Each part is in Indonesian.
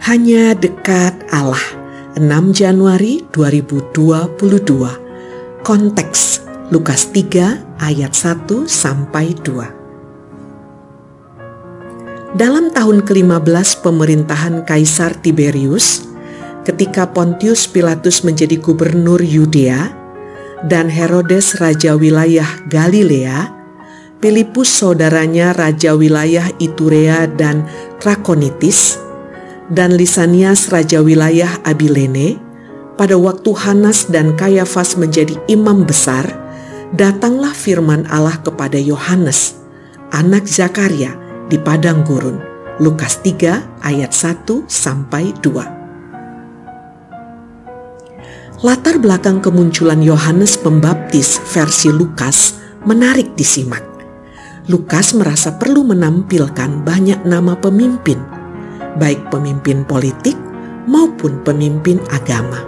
Hanya dekat Allah. 6 Januari 2022 Konteks Lukas 3 ayat 1 sampai 2 Dalam tahun ke-15 pemerintahan Kaisar Tiberius, ketika Pontius Pilatus menjadi gubernur Yudea dan Herodes raja wilayah Galilea, Filipus saudaranya raja wilayah Iturea dan Trakonitis, dan Lisanias raja wilayah Abilene, pada waktu Hanas dan Kayafas menjadi imam besar, datanglah firman Allah kepada Yohanes, anak Zakaria di padang gurun. Lukas 3 ayat 1 sampai 2. Latar belakang kemunculan Yohanes Pembaptis versi Lukas menarik disimak. Lukas merasa perlu menampilkan banyak nama pemimpin baik pemimpin politik maupun pemimpin agama.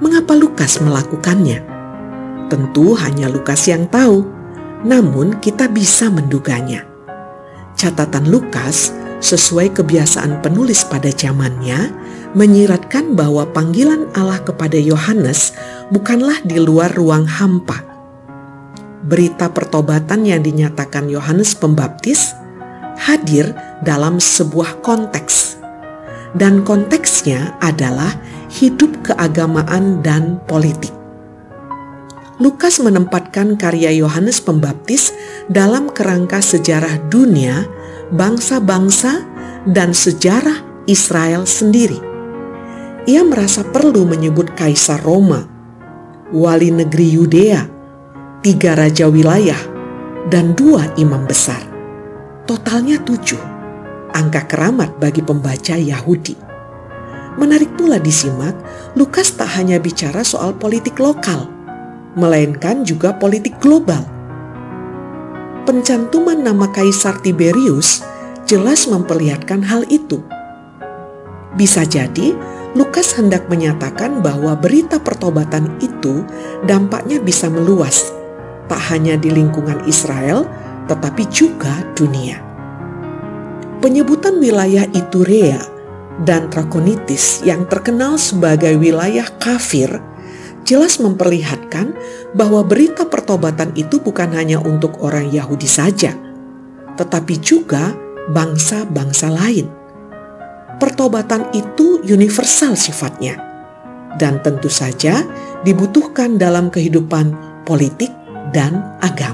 Mengapa Lukas melakukannya? Tentu hanya Lukas yang tahu, namun kita bisa menduganya. Catatan Lukas sesuai kebiasaan penulis pada zamannya menyiratkan bahwa panggilan Allah kepada Yohanes bukanlah di luar ruang hampa. Berita pertobatan yang dinyatakan Yohanes Pembaptis hadir dalam sebuah konteks, dan konteksnya adalah hidup keagamaan dan politik. Lukas menempatkan karya Yohanes Pembaptis dalam kerangka sejarah dunia, bangsa-bangsa, dan sejarah Israel sendiri. Ia merasa perlu menyebut Kaisar Roma, wali negeri Yudea, tiga raja wilayah, dan dua imam besar totalnya tujuh, angka keramat bagi pembaca Yahudi. Menarik pula disimak, Lukas tak hanya bicara soal politik lokal, melainkan juga politik global. Pencantuman nama Kaisar Tiberius jelas memperlihatkan hal itu. Bisa jadi, Lukas hendak menyatakan bahwa berita pertobatan itu dampaknya bisa meluas, tak hanya di lingkungan Israel, tetapi juga dunia. Penyebutan wilayah Iturea dan Trakonitis yang terkenal sebagai wilayah kafir jelas memperlihatkan bahwa berita pertobatan itu bukan hanya untuk orang Yahudi saja, tetapi juga bangsa-bangsa lain. Pertobatan itu universal sifatnya, dan tentu saja dibutuhkan dalam kehidupan politik dan agama.